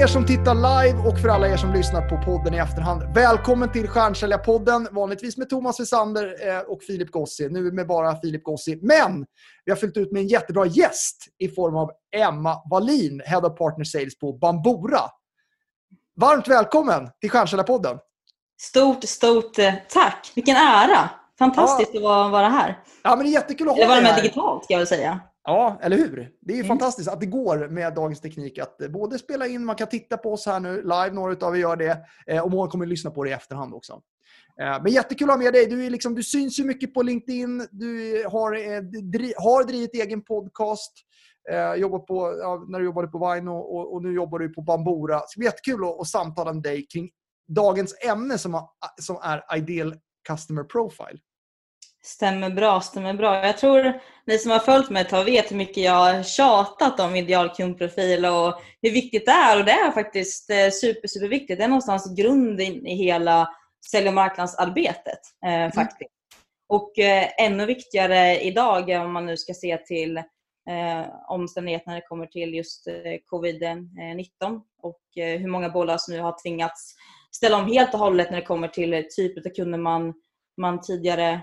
er som tittar live och för alla er som lyssnar på podden i efterhand. Välkommen till Stjärnsäljarpodden, vanligtvis med Thomas Wessander eh, och Filip Gossi. Nu med bara Filip Gossi. Men vi har fyllt ut med en jättebra gäst i form av Emma Wallin, Head of Partner Sales på Bambora. Varmt välkommen till Stjärnsäljarpodden. Stort, stort eh, tack. Vilken ära. Fantastiskt ja. att vara här. Ja, men det är jättekul att ha dig här. Eller vara med digitalt, ska jag väl säga. Ja, eller hur? Det är mm. fantastiskt att det går med dagens teknik att eh, både spela in, man kan titta på oss här nu live, några av er gör det, eh, och många kommer att lyssna på det i efterhand också. Eh, men jättekul att ha med dig. Du, är liksom, du syns ju mycket på LinkedIn, du har, har drivit egen podcast, jobbar på, ja, när du jobbade på Vine och, och, nu jobbar du på Bambora. Det ska bli jättekul att, att samtala med dig kring dagens ämne som, som är Ideal Customer Profile. Stämmer bra, stämmer bra. Jag tror ni som har följt mig ett tag vet hur mycket jag har tjatat om idealkundprofil och hur viktigt det är. Och det är faktiskt eh, super, superviktigt. Det är någonstans grunden i hela sälj och marknadsarbetet. Eh, mm. faktiskt. Och eh, ännu viktigare idag om man nu ska se till eh, omständigheter när det kommer till just eh, covid-19 och eh, hur många bolag som nu har tvingats ställa om helt och hållet när det kommer till typ av kunder man man tidigare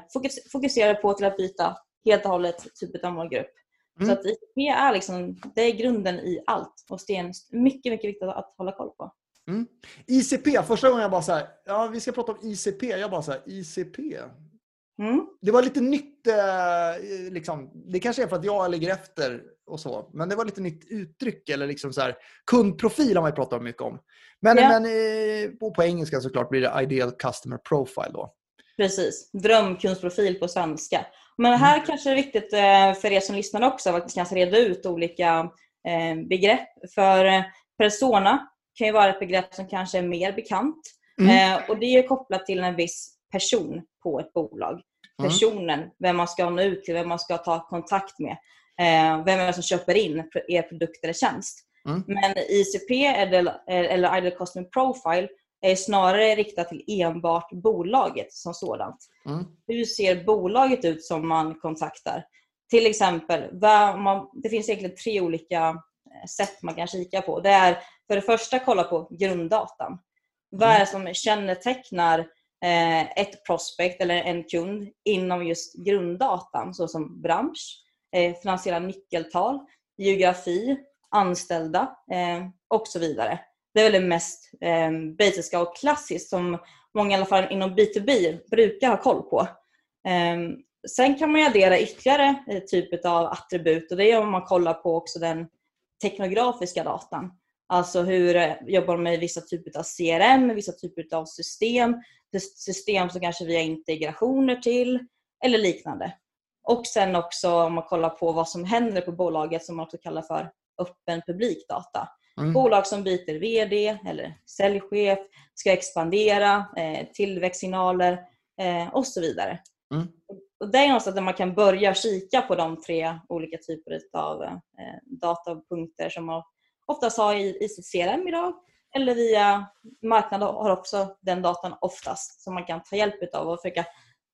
fokuserade på till att byta helt och hållet typ av målgrupp. Mm. Så att ICP är, liksom, det är grunden i allt och det är mycket, mycket viktigt att hålla koll på. Mm. ICP, första gången jag bara så här, ja vi ska prata om ICP, jag bara så här, ICP. Mm. Det var lite nytt, eh, liksom, det kanske är för att jag ligger efter och så, men det var lite nytt uttryck eller liksom så här, kundprofil har man ju pratat mycket om. Men, yeah. men eh, på, på engelska såklart blir det ideal customer profile då. Precis, drömkunstprofil på svenska. Men här mm. kanske det är viktigt eh, för er som lyssnar också att kanske reda ut olika eh, begrepp. För eh, persona kan ju vara ett begrepp som kanske är mer bekant. Mm. Och det är kopplat till en viss person på ett bolag. Mm. Personen, vem man ska nå ut till, vem man ska ta kontakt med. Vem är det som köper in er produkt eller tjänst. Mm. Men ICP eller Ideal Customer Profile är snarare riktat till enbart bolaget som sådant. Mm. Hur ser bolaget ut som man kontaktar? Till exempel, det finns egentligen tre olika eh, sätt man kan kika på. Det är för det första kolla på grunddatan. Mm. Vad är det som kännetecknar eh, ett prospect eller en kund inom just grunddatan såsom bransch, eh, finansiella nyckeltal, geografi, anställda och så vidare. Det är väl det mest eh, basiska och klassiskt som många i alla fall inom B2B brukar ha koll på. Eh, sen kan man addera ytterligare eh, typ av attribut och det är om man kollar på också den teknografiska datan. Alltså hur eh, jobbar de med vissa typer av CRM, vissa typer av system, system som kanske vi har integrationer till eller liknande. Och sen också om man kollar på vad som händer på bolaget som man också kallar för öppen publikdata. Mm. Bolag som byter VD eller säljchef, ska expandera, eh, tillväxtsignaler eh, och så vidare. Mm. Och det är någonstans där man kan börja kika på de tre olika typer av eh, datapunkter som man oftast har i, i sitt CRM idag eller via marknaden har också den datan oftast som man kan ta hjälp av och försöka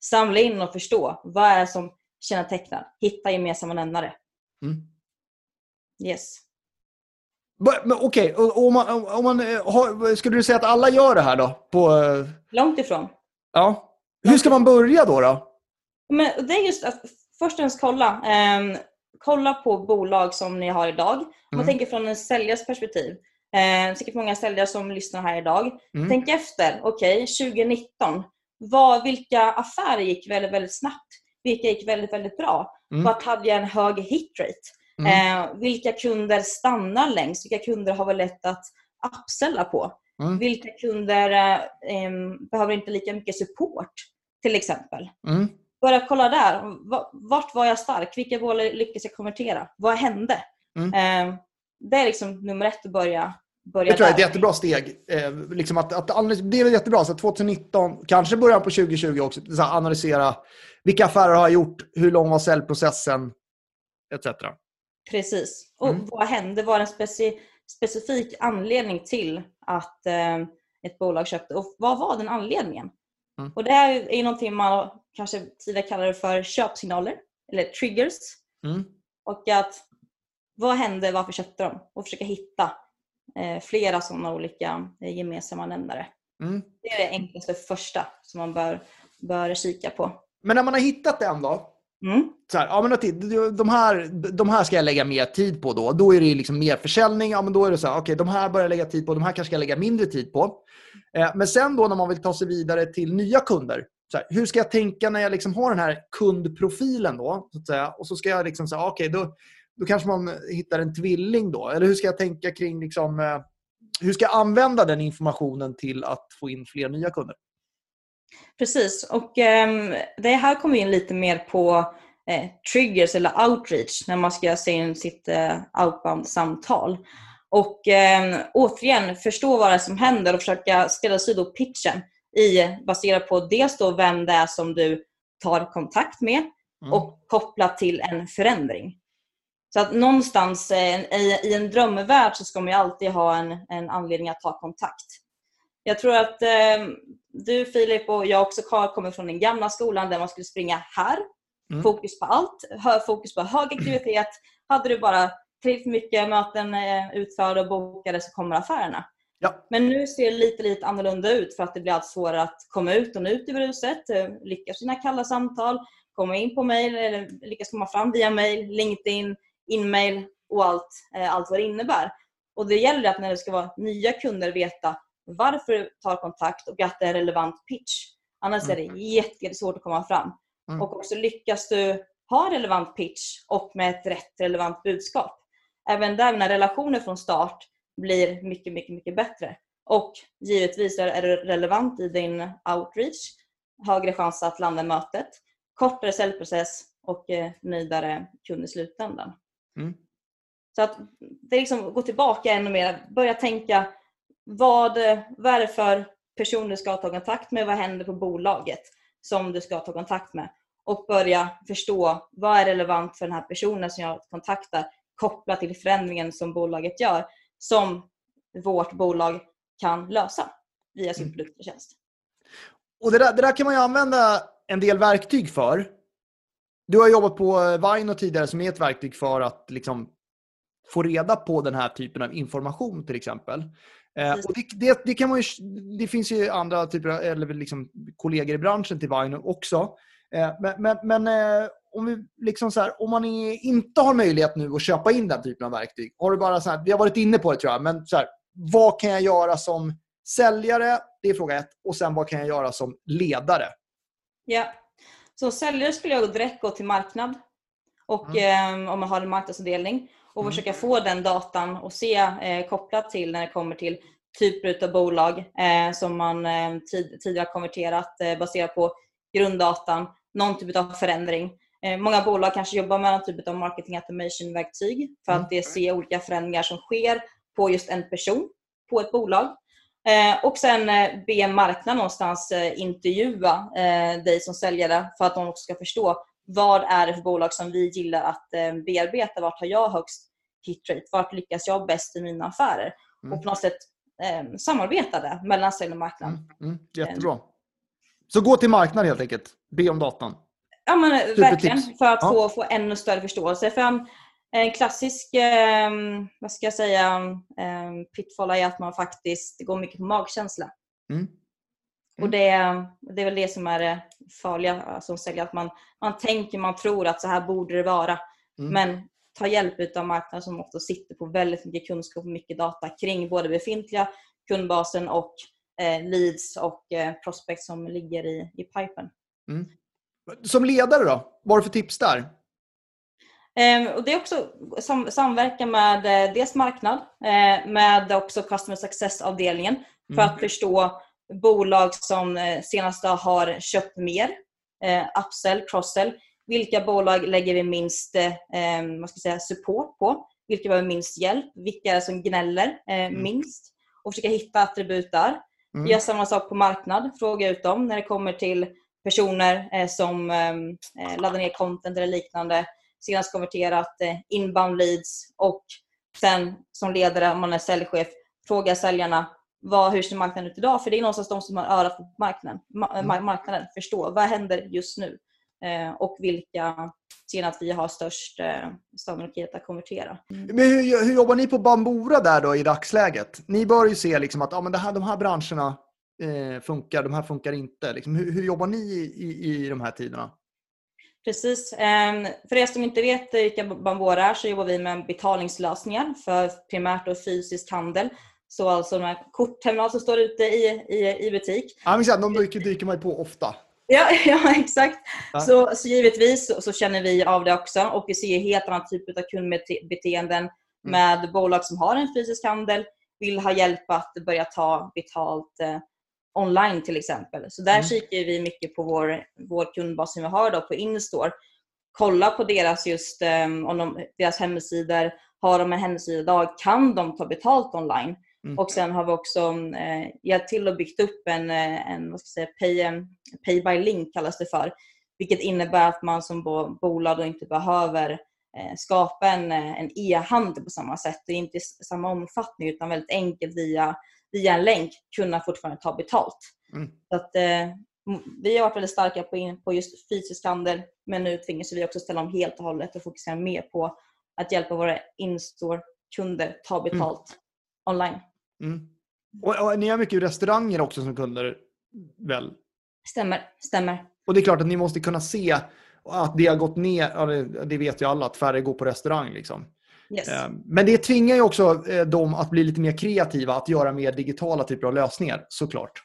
samla in och förstå vad är det som kännetecknar, hitta gemensamma nämnare. Mm. Yes. Okej, okay. om man, om man eh, har, skulle du säga att alla gör det här då? På... Eh, Långt ifrån. Ja. Hur ska man börja då? då? Men det är just att först och främst kolla. Eh, kolla på bolag som ni har idag. Om man mm. tänker från en säljares perspektiv. Eh, säkert många säljare som lyssnar här idag. Mm. Tänk efter. Okej, okay, 2019. Vad, vilka affärer gick väldigt, väldigt snabbt? Vilka gick väldigt, väldigt bra? Mm. Vart hade jag en hög hitrate? Mm. Eh, vilka kunder stannar längst? Vilka kunder har vi lätt att upsella på? Mm. Vilka kunder eh, behöver inte lika mycket support till exempel? Mm. Börja kolla där. Vart var jag stark? Vilka bolag lyckades jag konvertera? Vad hände? Mm. Eh, det är liksom nummer ett att börja Börja det tror jag är ett jättebra steg. Eh, liksom att, att, det är jättebra. Så 2019, kanske början på 2020 också, så analysera vilka affärer har jag gjort, hur lång var säljprocessen, etc. Precis. Och mm. vad hände? Var det en speci specifik anledning till att eh, ett bolag köpte? Och vad var den anledningen? Mm. Och Det här är någonting man kanske tidigare kallade för köpsignaler eller triggers. Mm. Och att vad hände? Varför köpte de? Och försöka hitta eh, flera sådana olika eh, gemensamma nämnare. Mm. Det är det enklaste första som man bör, bör kika på. Men när man har hittat en då, Mm. så här, ja, men de, här, de här ska jag lägga mer tid på då. Då är det liksom mer försäljning. Ja, men då är det så här, okay, de här börjar jag lägga tid på, de här kanske ska jag lägga mindre tid på. Eh, men sen då när man vill ta sig vidare till nya kunder. Så här, hur ska jag tänka när jag liksom har den här kundprofilen då? Så att säga, och så ska jag liksom säga, okej, då, då kanske man hittar en tvilling då. Eller hur ska jag tänka kring liksom, eh, hur ska jag använda den informationen till att få in fler nya kunder? Precis, och ehm, det här kommer in lite mer på eh, triggers eller outreach när man ska se in sitt eh, outbound-samtal. Och ehm, återigen, förstå vad det är som händer och försöka skräddarsy då pitchen i, baserat på dels då vem det är som du tar kontakt med Mm. och kopplat till en förändring. Så att någonstans eh, i, i en drömvärld så ska man ju alltid ha en, en anledning att ta kontakt. Jag tror att eh, du Filip och jag också Karl kommer från den gamla skolan där man skulle springa här. Mm. Fokus på allt, fokus på hög aktivitet. Hade du bara tillräckligt mycket möten eh, utförda och bokade så kommer affärerna. Ja. Men nu ser det lite, lite annorlunda ut för att det blir allt svårare att komma ut och nå ut i bruset, eh, lyckas sina kalla samtal, komma in på mail eller lyckas komma fram via mail, LinkedIn, inmail och allt, eh, allt vad det innebär. Och det gäller att när det ska vara nya kunder veta varför du tar kontakt och att det är en relevant pitch. Annars är det jätte- jättesvårt att komma fram. Mm. Och också lyckas du ha relevant pitch och med ett rätt relevant budskap. Även där när relationer från start blir mycket, mycket, mycket bättre. Och givetvis är det relevant i din outreach, högre chans att landa mötet, kortare säljprocess och eh, nöjdare kund i slutändan. Mm. Så att det är liksom gå tillbaka ännu mer, börja tänka vad, vad är det för person du ska ta kontakt med, vad händer på bolaget som du ska ta kontakt med och börja förstå vad är relevant för den här personen som jag kontaktar kopplat till förändringen som bolaget gör som vårt bolag kan lösa via sin Mm. produkt och tjänst. Och det där, det där kan man ju använda en del verktyg för. Du har jobbat på eh, Vino tidigare som är ett verktyg för att liksom få reda på den här typen av information till exempel. Eh, och det, det, det, kan man ju, det finns ju andra typer av, eller liksom kollegor i branschen till Vino också. Eh, men men, men eh, om, vi liksom så här, om man är, inte har möjlighet nu att köpa in den typen av verktyg. Har du bara så här, vi har varit inne på det tror jag, men så här, vad kan jag göra som säljare? Det är fråga ett. Och sen vad kan jag göra som ledare? Ja. Så säljare skulle jag direkt gå till marknad och eh, om man har en marknadsavdelning och Mm. försöka få den datan och se eh, kopplat till när det kommer till typer av bolag eh, som man eh, tid, tidigare har konverterat eh, baserat på grunddatan, någon typ av förändring. Eh, många bolag kanske jobbar med någon typ av marketing automation-verktyg för Mm. att det ser olika förändringar som sker på just en person på ett bolag. Eh, och sen eh, be marknaden någonstans intervjua dig som säljare för att de också ska förstå vad är det för bolag som vi gillar att bearbeta? Vart har jag högst hitrate? Vart lyckas jag bäst i mina affärer? Mm. Och på något sätt eh, samarbeta det mellan sälj och marknad. Mm, mm, jättebra. Så gå till marknaden helt enkelt. Be om datan. Ja men eh, verkligen. För att Ja. få, få ännu större förståelse. För en, en klassisk eh, vad ska jag säga, eh, pitfall är att man faktiskt går mycket på magkänsla. Mm. Och det, det är väl det som är det farliga eh, som säljare. Att man, man tänker, man tror att så här borde det vara. Mm. Men ta hjälp av marknaden som ofta sitter på väldigt mycket kunskap och mycket data kring både befintliga kundbasen och eh, leads och eh, prospects som ligger i, i pipen. Som ledare då? Vad har du för tips där? Ehm, och det är också sam samverka med eh, dels marknad, eh, med också customer success-avdelningen för Mm. att förstå bolag som eh, senast har köpt mer, upsell, cross-sell. Vilka bolag lägger vi minst eh, vad ska säga, support på? Vilka behöver minst hjälp? Vilka är det som gnäller eh, minst? Och försöka hitta attribut där. Mm. Gör samma sak på marknad. Fråga ut dem när det kommer till personer eh, som eh, laddar ner content eller liknande. Senast konverterat eh, inbound leads och sen som ledare, om man är säljchef, fråga säljarna vad, hur ser marknaden ut idag? För det är någonstans de som har örat på marknaden, ma- Mm. ma- marknaden förstå vad händer just nu och vilka, ser att vi har störst eh, sannolikhet att konvertera. Mm. Men hur, hur, jobbar ni på Bambora där då i dagsläget? Ni bör ju se liksom att ja, men det här, de här branscherna eh, funkar, de här funkar inte. Liksom, hur, hur, jobbar ni i, i de här tiderna? Precis. Ehm, för er som inte vet vilka Bambora är så jobbar vi med betalningslösningar för primärt och fysisk handel. Så alltså de här kortterminaler som står ute i, i, i butik. Ja, men de dyker, dyker man ju på ofta. Ja, ja exakt. Ja. Så, så givetvis så, så, känner vi av det också och vi ser helt annan typ av kundbeteenden mm. med bolag som har en fysisk handel, vill ha hjälp att börja ta betalt eh, online till exempel. Så där mm. kikar vi mycket på vår, vår kundbas som vi har då på Instore. Kolla på deras, just, um, om de, deras hemsidor. Har de en hemsida idag? Kan de ta betalt online? Mm. Och sen har vi också eh, hjälpt till och byggt upp en, eh, en vad ska jag säga, pay, pay by link kallas det för. Vilket innebär att man som bolag inte behöver eh, skapa en, eh, en e-handel på samma sätt. Det är inte i samma omfattning utan väldigt enkelt via via en länk kunna fortfarande ta betalt. Mm. Så att, eh, vi har varit väldigt starka på, in, på just fysisk handel men nu tvingas vi också ställa om helt och hållet och fokusera mer på att hjälpa våra in-store-kunder ta mm. betalt mm. online. Mm. Och, och, ni har mycket restauranger också som kunder, väl? Stämmer, stämmer. Och det är klart att ni måste kunna se att det har gått ner, det vet ju alla, att färre går på restaurang. Liksom. Yes. Eh, men det tvingar ju också eh, dem att bli lite mer kreativa, att göra mer digitala typer av lösningar såklart.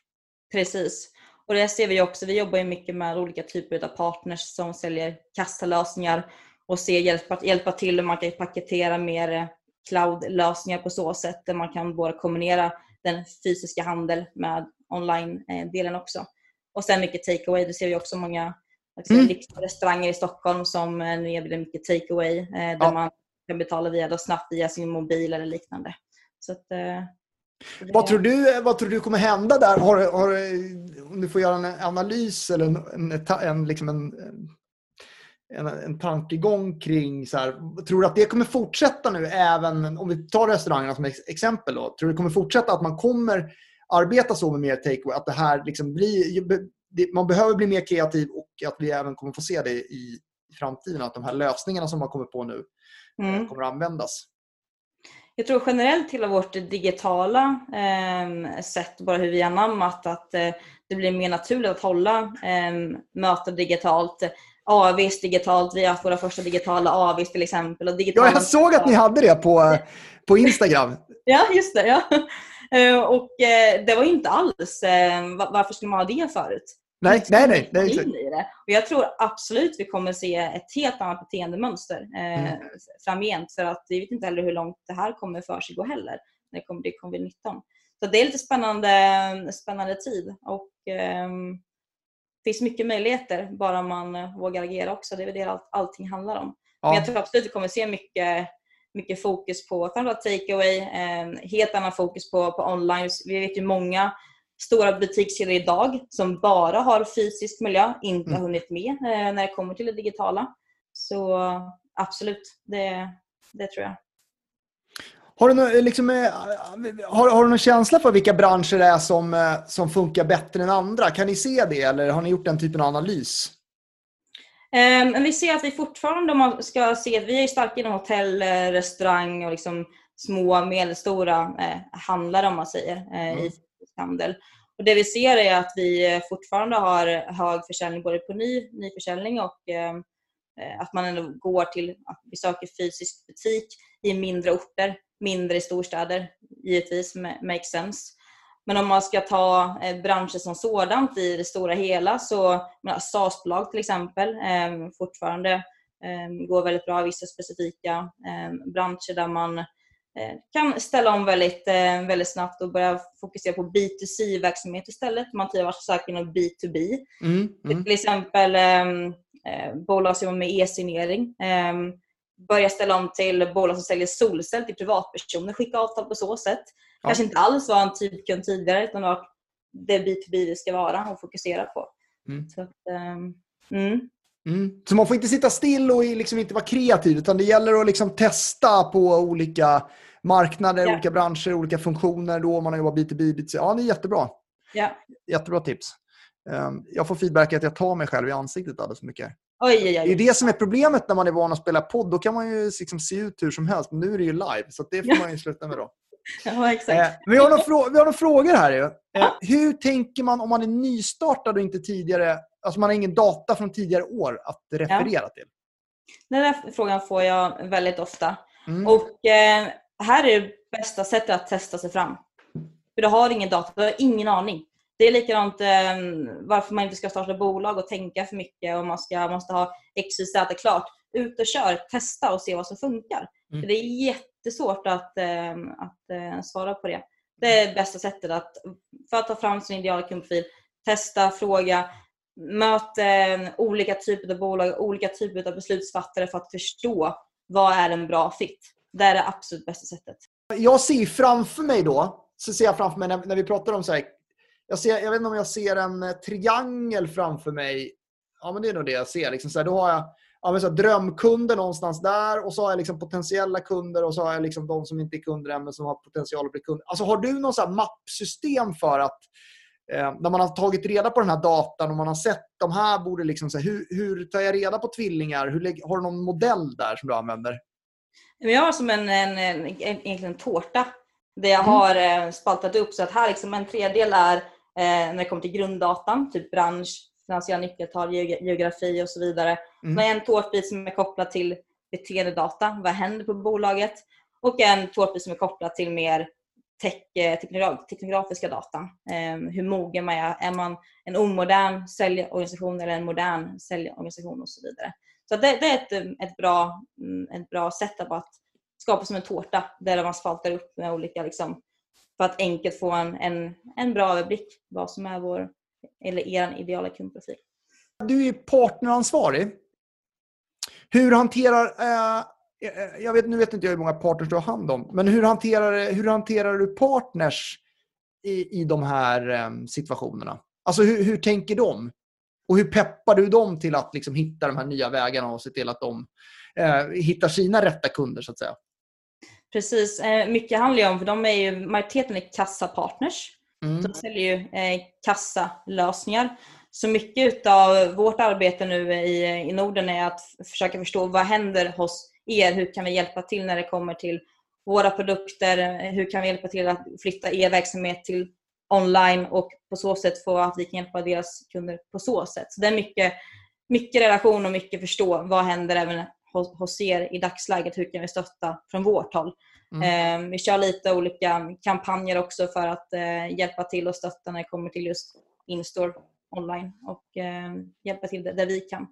Precis. Och det ser vi också. Vi jobbar ju mycket med olika typer av partners som säljer kassalösningar och ser hjälpa, hjälpa till hur man kan paketera mer eh, cloud-lösningar på så sätt där man kan både kombinera den fysiska handel med online-delen också. Och sen mycket takeaway. Det ser vi också många mm. restauranger i Stockholm som nu erbjuder mycket takeaway där ja. man kan betala via då snabbt via sin mobil eller liknande. Så att, eh, vad, tror du, vad tror du kommer hända där? Har, har, om du får göra en analys eller en, en, en, liksom en, en, en tankegång kring så här, tror du att det kommer fortsätta nu även om vi tar restaurangerna som exempel då, tror du det kommer fortsätta att man kommer arbeta så med mer takeaway att det här liksom blir, man behöver bli mer kreativ och att vi även kommer få se det i, framtiden att de här lösningarna som man kommer på nu mm. kommer att användas. Jag tror generellt hela vårt digitala eh, sätt, bara hur vi har anammat att eh, det blir mer naturligt att hålla eh, möten digitalt. AVs digitalt, vi har haft våra första digitala AVs till exempel. Och digitala ja, jag såg att ni hade det på, på Instagram. ja, just det. Ja. Eh, och eh, det var inte alls, eh, varför skulle man ha det förut? Nej, nej, nej. nej in i det. Och jag tror absolut vi kommer se ett helt annat beteendemönster eh, mm. framgent. För att vi vet inte heller hur långt det här kommer för sig gå heller. Det kommer, det kommer 19. Så det är lite spännande, spännande tid. Och eh, det finns mycket möjligheter bara man vågar agera också. Det är väl det all, allting handlar om. Ja. Men jag tror absolut vi kommer se mycket, mycket fokus på framförallt takeaway, eh, helt annan fokus på, på online. Vi vet ju många stora butikskedjor idag som bara har fysisk miljö, inte mm. har hunnit med eh, när det kommer till det digitala. Så absolut, det, det tror jag. Har du, liksom, eh, har, har du någon känsla för vilka branscher det är som, eh, som funkar bättre än andra? Kan ni se det eller har ni gjort den typen av analys? Men vi ser att vi fortfarande, om man ska se att vi är starka inom hotell, restaurang och liksom små medelstora eh, handlare om man säger eh, mm. i handel. Och det vi ser är att vi fortfarande har hög försäljning både på ny, nyförsäljning och eh, att man ändå går till att besöka fysisk butik i mindre orter, mindre i storstäder. Givetvis makes sense. Men om man ska ta eh, branscher som sådant i det stora hela så SAS-bolag till exempel eh, fortfarande eh, går väldigt bra i vissa specifika eh, branscher där man Eh, kan ställa om väldigt, eh, väldigt snabbt och börja fokusera på B2C-verksamhet istället. Man tidigare varit stark inom B2B. Mm, mm. Till exempel ehm, bolag som jobbar med e-signering. Börja ställa om till bolag som säljer solcell till privatpersoner. Skicka avtal på så sätt. Ja. Kanske inte alls var en typkund tidigare utan var det B2B det ska vara och fokusera på. Mm. Så att, eh, mm. Så man får inte sitta still och liksom inte vara kreativ utan det gäller att liksom testa på olika marknader, ja. olika branscher, olika funktioner då man har jobbat B2B. B2C. Ja, det är jättebra. Ja. Jättebra tips. Ehm, jag får feedback att jag tar mig själv i ansiktet alldeles för mycket. Oj, oj, Det är oj. det som är problemet när man är van att spela podd. Då kan man ju liksom se ut hur som helst. Nu är det ju live, så det får man ju sluta med då. Ja, exakt. Eh, vi har, några vi har några frågor här. Ju. Eh, Ja. hur tänker man om man är nystartad och inte tidigare, alltså man har ingen data från tidigare år att referera till? Den där frågan får jag väldigt ofta. Mm. Och eh, här är det bästa sättet att testa sig fram. För du har ingen data, du har ingen aning. Det är likadant eh, varför man inte ska starta bolag och tänka för mycket och man ska, måste ha X, Y, Z klart. Ut och kör, testa och se vad som funkar. Mm. För det är jättesvårt att, eh, att eh, svara på det. Det är bästa sättet att, för att ta fram sin ideala kundprofil. Testa, fråga, möt eh, olika typer av bolag, olika typer av beslutsfattare för att förstå vad är en bra fit. Det är det absolut bästa sättet. Jag ser framför mig då, så ser jag framför mig när, när vi pratar om så här, jag, ser, jag vet inte om jag ser en eh, triangel framför mig. Ja, men det är nog det jag ser. Liksom så här, då har jag ja, men så här, drömkunder någonstans där och så har jag liksom potentiella kunder och så har jag liksom de som inte är kunder än men som har potential att bli kunder. Alltså, har du så här mappsystem för att eh, när man har tagit reda på den här datan och man har sett de här borde liksom så här, hur, hur tar jag reda på tvillingar? Hur, har du någon modell där som du använder? Jag har som en, en, en, en, en tårta där jag Mm. har eh, spaltat upp så att här liksom en tredjedel är när det kommer till grunddatan, typ bransch, finansiella nyckeltal, geogra- geografi och så vidare. Mm. Med en tårtbit som är kopplad till beteendedata, vad händer på bolaget? Och en tårtbit som är kopplad till mer tech, eh, teknogra- teknografiska data. Eh, hur mogen man är. Är man en omodern säljorganisation eller en modern säljorganisation och så vidare. Så det, det är ett, ett, bra, mm, ett bra sätt att skapa som en tårta där man spaltar upp med olika liksom, för att enkelt få en, en, en bra överblick vad som är vår eller er ideala kundprofil. Du är partneransvarig. Hur hanterar... Eh, eh, eh, jag vet, nu vet inte jag hur många partners du har hand om, men hur hanterar, hur hanterar du partners i, i de här eh, situationerna? Alltså hur, hur tänker de? Och hur peppar du dem till att liksom hitta de här nya vägarna och se till att de eh, hittar sina rätta kunder så att säga? Precis, eh, mycket handlar ju om, för de är ju, majoriteten är kassapartners. Mm. De säljer ju eh, kassalösningar. Så mycket av vårt arbete nu i, i Norden är att försöka förstå vad händer hos er? Hur kan vi hjälpa till när det kommer till våra produkter? Hur kan vi hjälpa till att flytta er verksamhet till online och på så sätt få att vi kan hjälpa deras kunder på så sätt. Så det är mycket, mycket relation och mycket förstå vad händer även hos, er i dagsläget? Hur kan vi stötta från vårt håll? Mm. Eh, vi kör lite olika kampanjer också för att eh, hjälpa till och stötta när det kommer till just in-store online och eh, hjälpa till där, där vi kan.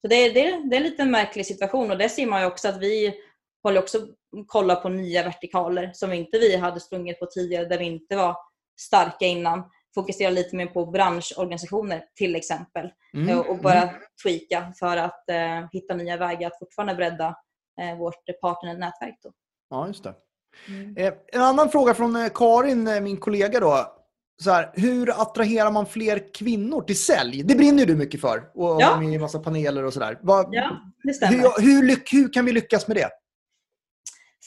Så det, är- det, är- det är lite en märklig situation och det ser man ju också att vi håller också kolla på nya vertikaler som inte vi hade sprungit på tidigare där vi inte var starka innan. Fokusera lite mer på branschorganisationer till exempel Mm. eh, och bara tweaka för att eh, hitta nya vägar att fortfarande bredda eh, vårt partnernätverk. Då. Ja, just det. Mm. Eh, En annan fråga från eh, Karin, eh, min kollega. då. Så här, hur attraherar man fler kvinnor till sälj? Det brinner du mycket för. Och Ja. med i massa paneler och sådär. Ja, det stämmer. Hur, hur, hur kan vi lyckas med det?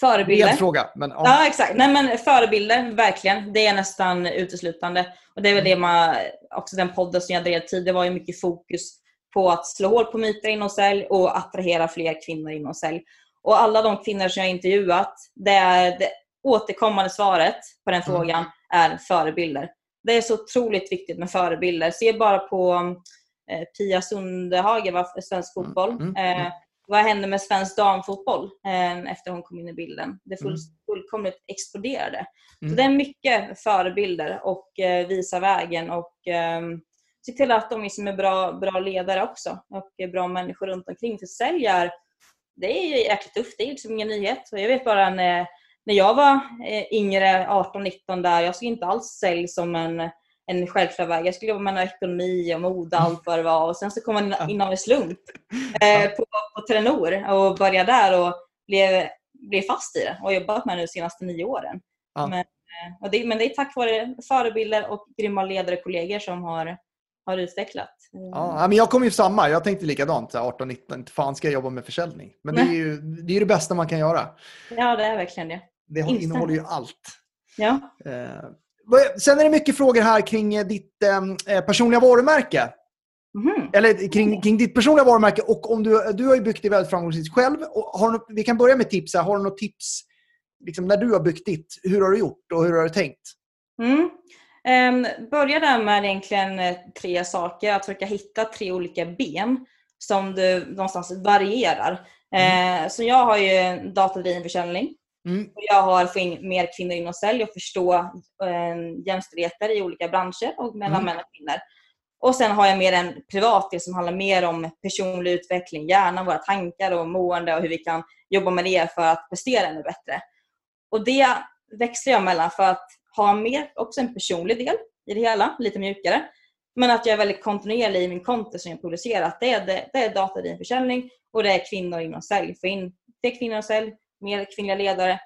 Förebilder. Bred fråga. Men, ja. Ja, exakt. Nej, men förebilder, verkligen. Det är nästan uteslutande. Och det är väl det man, också den podden som jag drev tidigare var ju mycket fokus på att slå hål på myter inom sälj och attrahera fler kvinnor inom sälj. Och alla de kvinnor som jag intervjuat, det, är, det återkommande svaret på den Mm. frågan är förebilder. Det är så otroligt viktigt med förebilder. Se bara på eh, Pia Sundhage, svensk fotboll. Mm, mm, mm. Vad hände med svensk damfotboll eh, efter hon kom in i bilden? Det full, Mm. fullkomligt exploderade. Så Mm. det är mycket förebilder och eh, visa vägen och eh, se till att de liksom är bra, bra ledare också och bra människor runt omkring. För sälj är, det är ju jäkligt tufft, det är liksom ingen nyhet. Jag vet bara när, när jag var eh, yngre, 18-19 där, jag såg inte alls sälj som en en självklar väg. Jag skulle jobba med ekonomi och mode och allt vad det var. Och sen så kom man in- av en slump eh, på, på Telenor och började där och blev, blev fast i det och jobbat med det de senaste nio åren. Ja. Men, eh, det, men det är tack vare förebilder och grymma ledare och kollegor som har, har utvecklat. Ja, men jag kom ju samma. Jag tänkte likadant. så här 18-19. Inte fan ska jag jobba med försäljning. Men det är ju det, är det bästa man kan göra. Ja, det är verkligen det. Det Instämmer. innehåller ju allt. Ja. Eh, sen är det mycket frågor här kring eh, ditt eh, personliga varumärke. Mhm. Eller kring, kring ditt personliga varumärke och om du, du har ju byggt det väldigt framgångsrikt själv. Och har vi kan börja med tips. Här. Har du något tips liksom, när du har byggt ditt? Hur har du gjort och hur har du tänkt? Mm. Um, börja där med egentligen eh, tre saker. Att försöka hitta tre olika ben som du någonstans varierar. Eh, så jag har ju datadriven försäljning. Mm. Och jag har få in mer kvinnor inom sälj och förstå eh, jämställdheter i olika branscher och mellan Mm. män och kvinnor. Och sen har jag mer en privat del som handlar mer om personlig utveckling, hjärnan, våra tankar och mående och hur vi kan jobba med det för att prestera ännu bättre. Och det växlar jag mellan för att ha mer, också en personlig del i det hela, lite mjukare. Men att jag är väldigt kontinuerlig i min content som jag producerar. Det är, det, det är datadriven försäljning och det är kvinnor inom sälj. Få in fler kvinnor inom sälj, mer kvinnliga ledare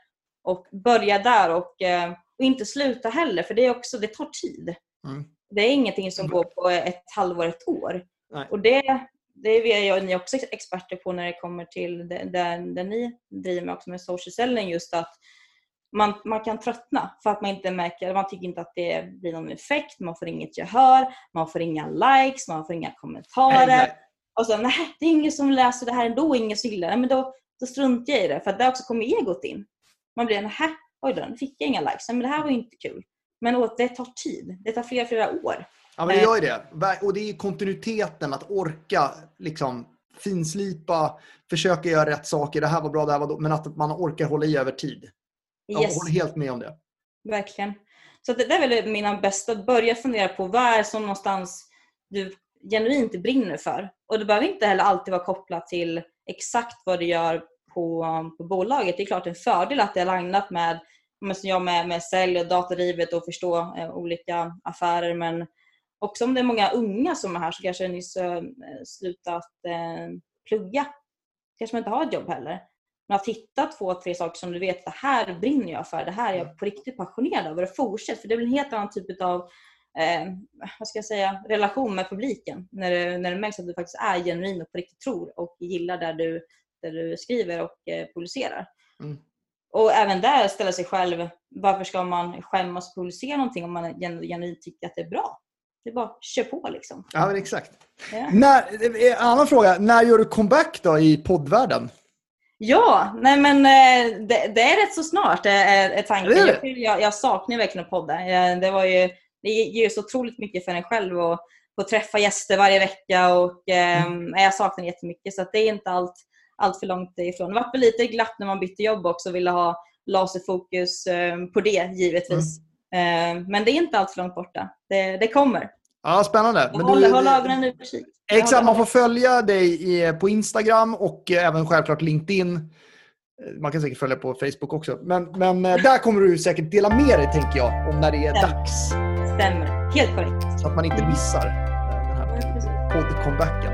och börja där och, eh, och inte sluta heller för det, är också, det tar tid. Mm. Det är ingenting som går på ett halvår, ett år. Nej. Och det, det är jag och ni också experter på när det kommer till det, där, där ni driver med också med social selling. Just att man, man kan tröttna för att man inte märker, man tycker inte att det blir någon effekt, man får inget gehör, man får inga likes, man får inga kommentarer. Nej, nej. Och så, nej det är ingen som läser det här ändå, ingen som gillar det. Men då, då struntar jag i det för att där också kommer egot in. Man blir, nej oj då, nu fick jag inga likes. Men det här var ju inte kul. Men det tar tid. Det tar flera, flera år. Ja, men det gör ju det. Ver- Och det är kontinuiteten, att orka liksom, finslipa, försöka göra rätt saker. Det här var bra, det här var dåligt. Men att man orkar hålla i över tid. Jag Yes. håller helt med om det. Verkligen. Så det, det är väl mina bästa, att börja fundera på vad är det som någonstans du genuint brinner för. Och det behöver inte heller alltid vara kopplat till exakt vad du gör på, på bolaget. Det är klart en fördel att det är lagnat med, som jag med, med sälj och datadrivet och förstå eh, olika affärer. Men också om det är många unga som är här så kanske nyss eh, slutat eh, plugga. Kanske man inte har ett jobb heller. Men att hitta två, tre saker som du vet, det här brinner jag för, det här är jag på riktigt passionerad över och fortsätt. För det blir en helt annan typ av eh, vad ska jag säga, relation med publiken. När det, när det märks att du faktiskt är genuin och på riktigt tror och gillar där du, där du skriver och eh, publicerar. Mm. Och även där ställa sig själv, varför ska man skämmas och publicera någonting om man gen- genuint tycker att det är bra? Det är bara kör på liksom. Ja, exakt. Ja. När, eh, annan fråga. När gör du comeback då i poddvärlden? Ja, nej men eh, det, det är rätt så snart är, är tanken. Det är det. Jag, jag, jag saknar verkligen att podda. Det, var ju, det ger så otroligt mycket för en själv att få träffa gäster varje vecka och eh, jag saknar det jättemycket så det är inte allt, allt för långt ifrån. Det var väl lite glatt när man bytte jobb också och ville ha laserfokus eh, på det givetvis. Mm. Eh, men det är inte allt för långt borta. Det, det kommer. Ja, spännande. Men håll, håll ögonen i utkik. Exakt, man får följa dig på Instagram och eh, även självklart LinkedIn. Eh, Man kan säkert följa på Facebook också. Men, men eh, där kommer du säkert dela med dig, tänker jag, om när det är Ja. dags. Stämmer. Helt korrekt. Så att man inte missar den här podd-comebacken.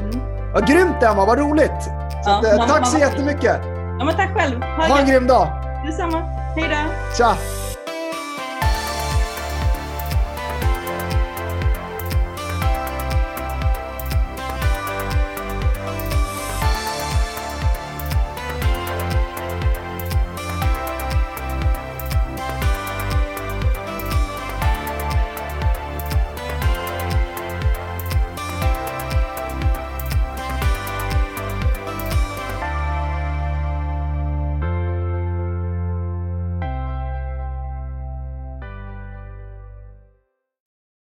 Mm. Ja, grymt Emma, vad roligt! Så Ja, att, eh, mamma- tack så mamma- jättemycket! Ja, men tack själv. Ha Ha en grym dag! Detsamma. Hej då. Tja!